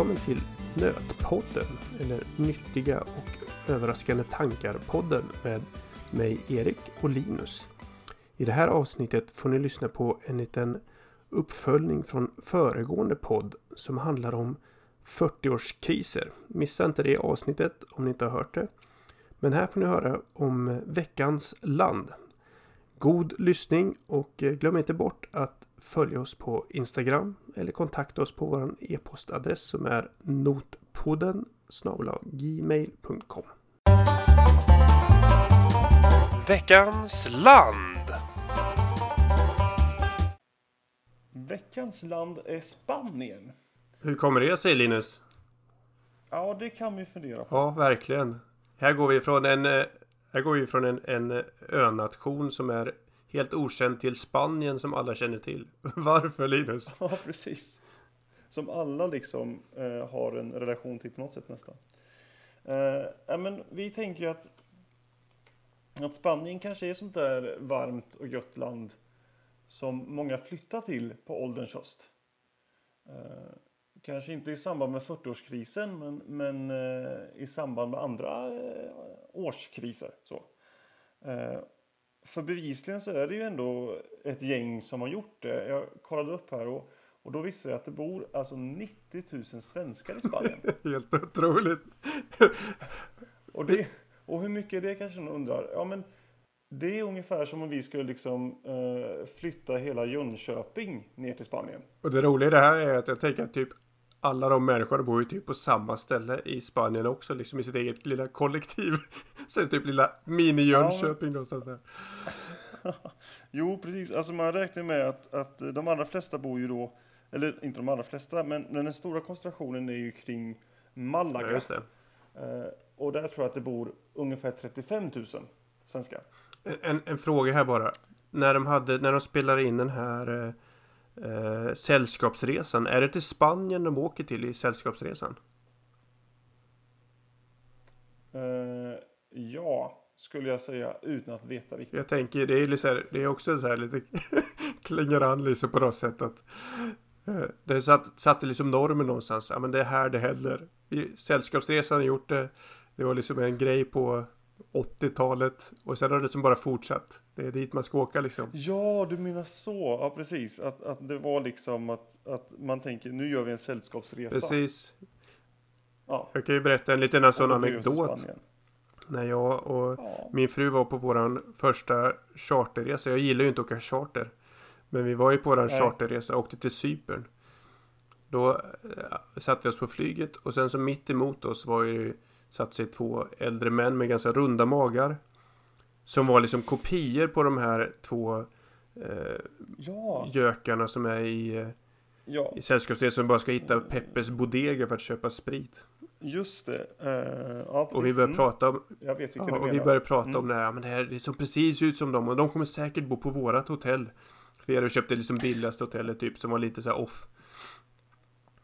Välkommen till Nötpodden, eller Nyttiga och överraskande tankar-podden med mig Erik och Linus. I det här avsnittet får ni lyssna på en liten uppföljning från föregående podd som handlar om 40-årskriser. Missa inte det avsnittet om ni inte har hört det. Men här får ni höra om veckans land. God lyssning och eh, glöm inte bort att följa oss på Instagram eller kontakta oss på vår e-postadress som är notpodden gmail.com Veckans land Veckans land är Spanien. Hur kommer det sig Linus? Ja, det kan vi fundera på. Ja, verkligen. Här går vi från en, eh, här går vi från en, en önation som är helt okänd till Spanien som alla känner till. Varför Linus? Ja, precis. Som alla liksom eh, har en relation till på något sätt nästan. Eh, men vi tänker ju att, att Spanien kanske är sånt där varmt och gött land som många flyttar till på ålderns höst. Eh, kanske inte i samband med 40-årskrisen men, men eh, i samband med andra eh, årskriser. Så. Eh, för bevisligen så är det ju ändå ett gäng som har gjort det. Jag kollade upp här och, och då visste jag att det bor alltså 90 000 svenskar i Spanien. Helt otroligt. och, det, och hur mycket är det kanske någon undrar? Ja men det är ungefär som om vi skulle liksom eh, flytta hela Jönköping ner till Spanien. Och det roliga i det här är att jag tänker att typ alla de människorna bor ju typ på samma ställe i Spanien också, liksom i sitt eget lilla kollektiv. Så typ lilla mini-Jönköping ja. någonstans där. jo, precis. Alltså man räknar med att, att de allra flesta bor ju då, eller inte de allra flesta, men den stora koncentrationen är ju kring Malaga. Ja, just det. Eh, och där tror jag att det bor ungefär 35 000 svenskar. En, en fråga här bara. När de, hade, när de spelade in den här eh, eh, Sällskapsresan. Är det till Spanien de åker till i Sällskapsresan? Uh, ja, skulle jag säga utan att veta riktigt. Jag tänker det är, lite, det är också så här lite klingar an liksom på något sätt att eh, det satt, satte liksom normen någonstans. Ja men det är här det händer. Sällskapsresan har gjort det. Det var liksom en grej på 80-talet och sen har det liksom bara fortsatt. Det är dit man ska åka liksom. Ja, du menar så. Ja, precis. Att, att det var liksom att, att man tänker nu gör vi en sällskapsresa. Precis. Ja. Jag kan ju berätta en liten sån anekdot. När jag och ja. min fru var på våran första charterresa. Jag gillar ju inte att åka charter. Men vi var ju på våran Nej. charterresa och åkte till Cypern. Då äh, satte vi oss på flyget och sen så mitt emot oss var ju satt sig två äldre män med ganska runda magar. Som var liksom kopior på de här två eh, ja. gökarna som är i, ja. i sällskapsresan som bara ska hitta Peppes Bodega för att köpa sprit. Just det. Uh, ja, och vi började mm. prata om vet ja, och vi började prata mm. om det här. Men det här det ser precis ut som dem och de kommer säkert bo på vårat hotell. För vi hade köpt det liksom billigaste hotellet typ som var lite så off.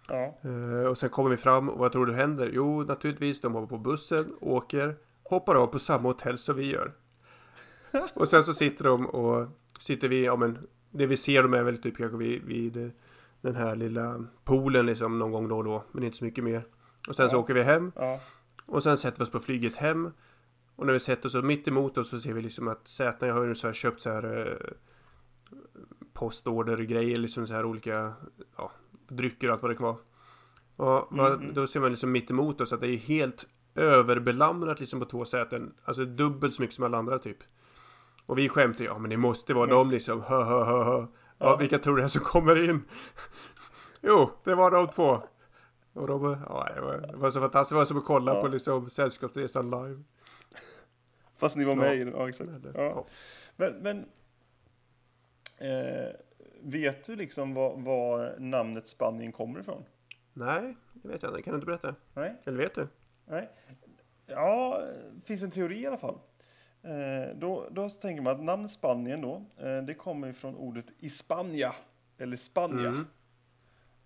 Ja. Uh, och sen kommer vi fram och vad tror du händer? Jo, naturligtvis de hoppar på bussen, åker, hoppar av på samma hotell som vi gör. och sen så sitter de och sitter vi, ja men det vi ser dem är väl typ kanske vid, vid den här lilla poolen liksom någon gång då och då, men inte så mycket mer. Och sen ja. så åker vi hem. Ja. Och sen sätter vi oss på flyget hem. Och när vi sätter oss mitt emot oss så ser vi liksom att sätena, jag har ju så här köpt så här eh, postorder-grejer, liksom så här olika ja, drycker och allt vad det kan vara. Och mm. då ser man liksom mitt emot oss att det är helt överbelamrat liksom på två säten. Alltså dubbelt så mycket som alla andra typ. Och vi skämtar ja men det måste vara mm. de liksom. Hö, hö, hö, hö. Ja, ja, vilka tror det är som kommer in? jo, det var de två. Och de, ja, det, var, det var så fantastiskt. Det var som att kolla ja. på liksom Sällskapsresan live. Fast ni var med ja. i den, ja exakt. Ja. Men, men eh, vet du liksom var, var, namnet Spanien kommer ifrån? Nej, det vet jag inte. Kan du inte berätta? Nej. Eller vet du? Nej. Ja, det finns en teori i alla fall. Eh, då, då tänker man att namnet Spanien då, eh, det kommer ifrån ordet Hispania, eller Spania. Mm.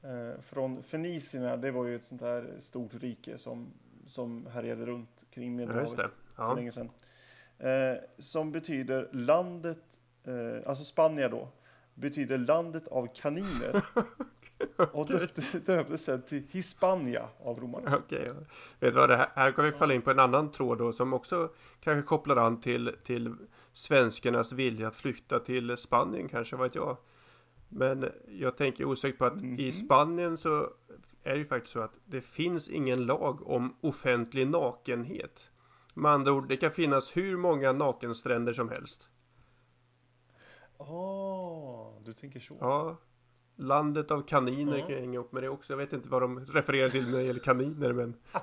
Eh, från Fenicierna, det var ju ett sånt här stort rike som, som härjade runt kring Medelhavet ja, ja. för länge sedan. Som betyder landet, alltså Spanien då, betyder landet av kaniner. Och döptes sen till Hispania av romarna. Okej, okay. vet du vad det här, här kan vi falla in på en annan tråd då som också kanske kopplar an till, till svenskarnas vilja att flytta till Spanien kanske, vad vet jag. Men jag tänker osökt på att mm i mhm. Spanien så är det ju faktiskt så att det finns ingen lag om offentlig nakenhet. Med andra ord, det kan finnas hur många nakenstränder som helst. Oh, du tänker så? Ja. Landet av kaniner mm. kan jag hänga upp med det också. Jag vet inte vad de refererar till när det gäller kaniner, men...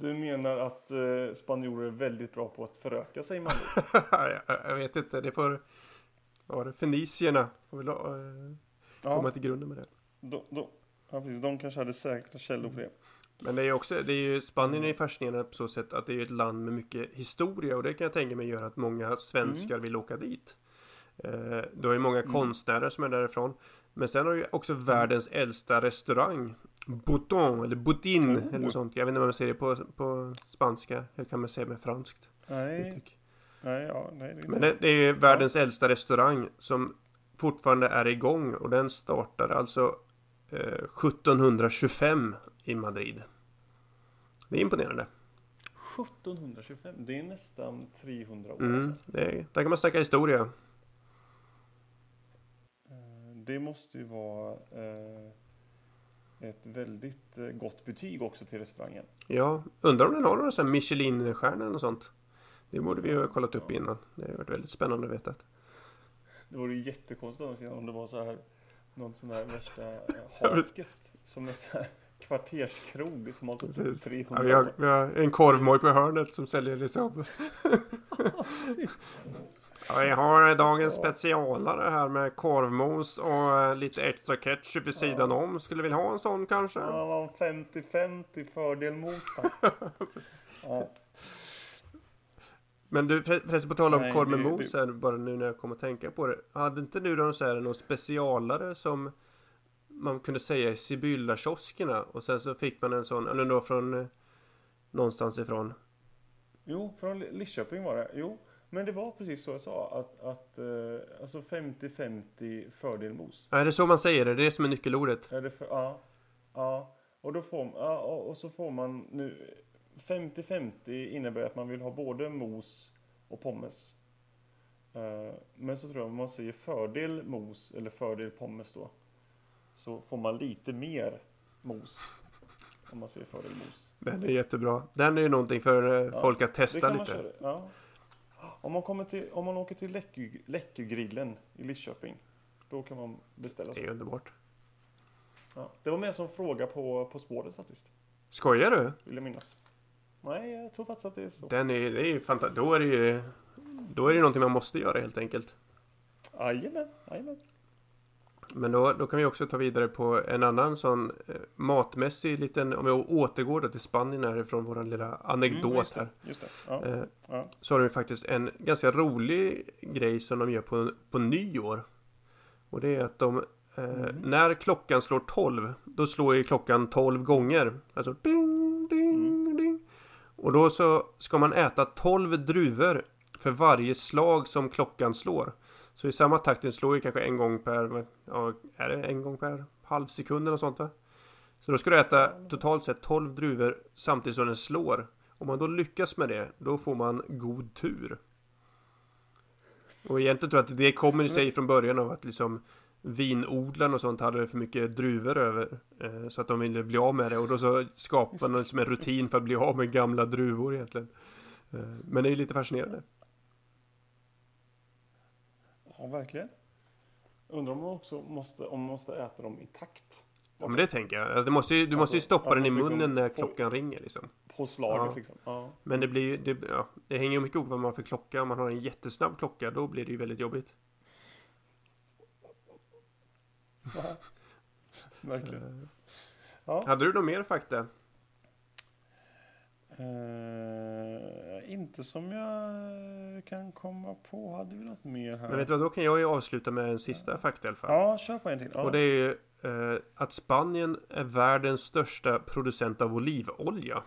Du menar att eh, spanjorer är väldigt bra på att föröka sig man jag, vet inte, det får... Var det? Fenicierna får väl eh, komma ja. till grunden med det. De, de, ja, precis. De kanske hade säkra källor på det. Men det är också, det är ju, Spanien är fascinerande på så sätt att det är ett land med mycket historia och det kan jag tänka mig gör att många svenskar mm. vill åka dit. Eh, du har ju många mm. konstnärer som är därifrån. Men sen har du ju också mm. världens äldsta restaurang. Bouton eller Boutin oh. eller sånt. Jag vet inte vad man säger det på, på spanska. Hur kan man säga med franskt? Nej. Nej, ja, nej, det Men det, det, är ju världens ja. äldsta restaurang som fortfarande är igång och den startade alltså eh, 1725 i Madrid. Det är imponerande. 1725, det är nästan 300 år mm, det, Där kan man snacka historia. Eh, det måste ju vara eh, ett väldigt eh, gott betyg också till restaurangen. Ja, undrar om den har några Michelin-stjärnor och sånt. Det borde vi ha kollat upp innan. Det har varit väldigt spännande att veta. Det vore ju jättekonstigt om det var så här någon sån här värsta haket som är så här kvarterskrog som har typ 300 ja, vi, har, vi har en korvmoj på hörnet som säljer liksom Ja, vi har dagens specialare här med korvmos och eh, lite extra ketchup vid sidan ja. om. Skulle vi vilja ha en sån kanske? Ja, 50-50 fördel mos ja. Men du förresten på tal om korv med mos bara nu när jag kommer att tänka på det. Hade inte du någon, så här, någon specialare som man kunde säga Sibylla-kioskerna och sen så fick man en sån, eller då från eh, någonstans ifrån? Jo, från Lidköping var det. Jo, men det var precis så jag sa att, att eh, alltså 50-50 fördel mos. Är det så man säger det? Det är det som är nyckelordet? Är det för, ja, ja. Och då får, ja, och så får man nu 50-50 innebär att man vill ha både mos och pommes. Eh, men så tror jag man säger fördel mos eller fördel pommes då. Så får man lite mer mos. Om man säger fördel mos. Den är jättebra. Den är ju någonting för eh, ja, folk att testa lite. Ja. Om, man kommer till, om man åker till Läckö, Läckögrillen i Lidköping. Då kan man beställa. Det är underbart. Ja, det var med som fråga på På spåret faktiskt. Skojar du? Vill jag minnas. Nej, jag tror faktiskt att det är så. Den är, det är ju fantastiskt. Då är det ju... Då är det någonting man måste göra helt enkelt. Jajamän, jajamän. Men då, då kan vi också ta vidare på en annan sån eh, matmässig liten, om vi återgår då till Spanien härifrån våran lilla anekdot mm, här. Ja, eh, ja. Så har de faktiskt en ganska rolig grej som de gör på, på nyår. Och det är att de, eh, mm. när klockan slår 12, då slår ju klockan 12 gånger. Alltså ding, ding, mm. ding. Och då så ska man äta 12 druvor för varje slag som klockan slår. Så i samma takt slår ju kanske en gång per, ja, är det en gång per halv sekund eller sånt va? Så då ska du äta totalt sett 12 druvor samtidigt som den slår. Om man då lyckas med det, då får man god tur. Och egentligen tror jag att det kommer i sig från början av att liksom vinodlarna och sånt hade för mycket druvor över. Eh, så att de ville bli av med det och då så skapade man liksom en rutin för att bli av med gamla druvor egentligen. Eh, men det är lite fascinerande. Ja, verkligen. Undrar om man också måste, om man måste äta dem i takt. Ja, men det tänker jag. Du måste ju, du måste ju stoppa den i munnen när klockan ringer liksom. På slaget ja. liksom. Ja. Men det blir ju, det, ja, det hänger ju mycket ihop vad man har för klocka. Om man har en jättesnabb klocka, då blir det ju väldigt jobbigt. Ja, verkligen. Ja. Hade du något mer fakta? Uh, inte som jag kan komma på. Hade vi något mer här? Men vet du vad, då kan jag ju avsluta med en sista ja. fakta i alla fall. Ja, kör på en till. Ja. Och det är ju uh, att Spanien är världens största producent av olivolja.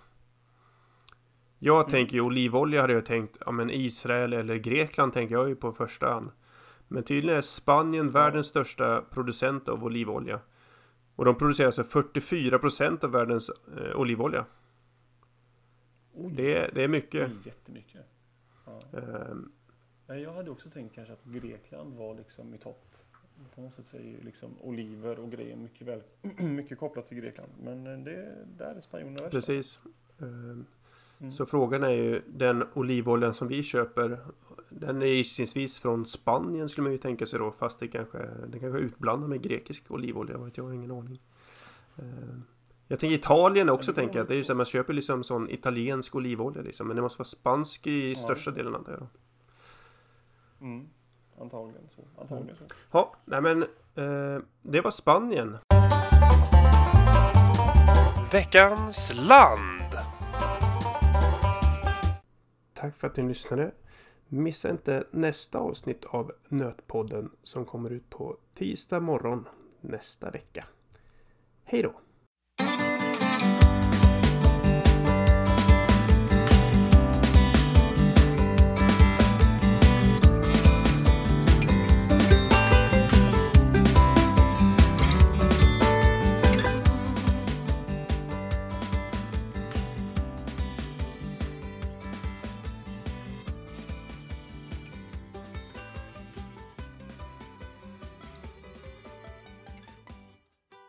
Jag mm. tänker ju olivolja hade jag tänkt, ja men Israel eller Grekland tänker jag ju på första hand. Men tydligen är Spanien världens största producent av olivolja. Och de producerar alltså 44% av världens eh, olivolja. Det, det är mycket. Det är jättemycket. Ja. Um, jag hade också tänkt kanske att Grekland var liksom i topp. På något sätt så är ju liksom oliver och grejer mycket, väl, mycket kopplat till Grekland. Men eh, det, där är spanjorerna värsta. Precis. Um, mm. Så frågan är ju den olivoljan som vi köper. Den är gissningsvis från Spanien skulle man ju tänka sig då. Fast det kanske, det kanske är utblandat med grekisk olivolja. Vet jag har ingen aning. Um, jag tänker Italien också, tänker jag. Det är ju så att man köper liksom sån italiensk olivolja liksom. Men det måste vara spansk i ja. största delen antar jag. Mm. Antagligen så. Antagligen så. Ja, nej men eh, det var Spanien. Veckans land. Tack för att ni lyssnade. Missa inte nästa avsnitt av Nötpodden som kommer ut på tisdag morgon nästa vecka. Hej då!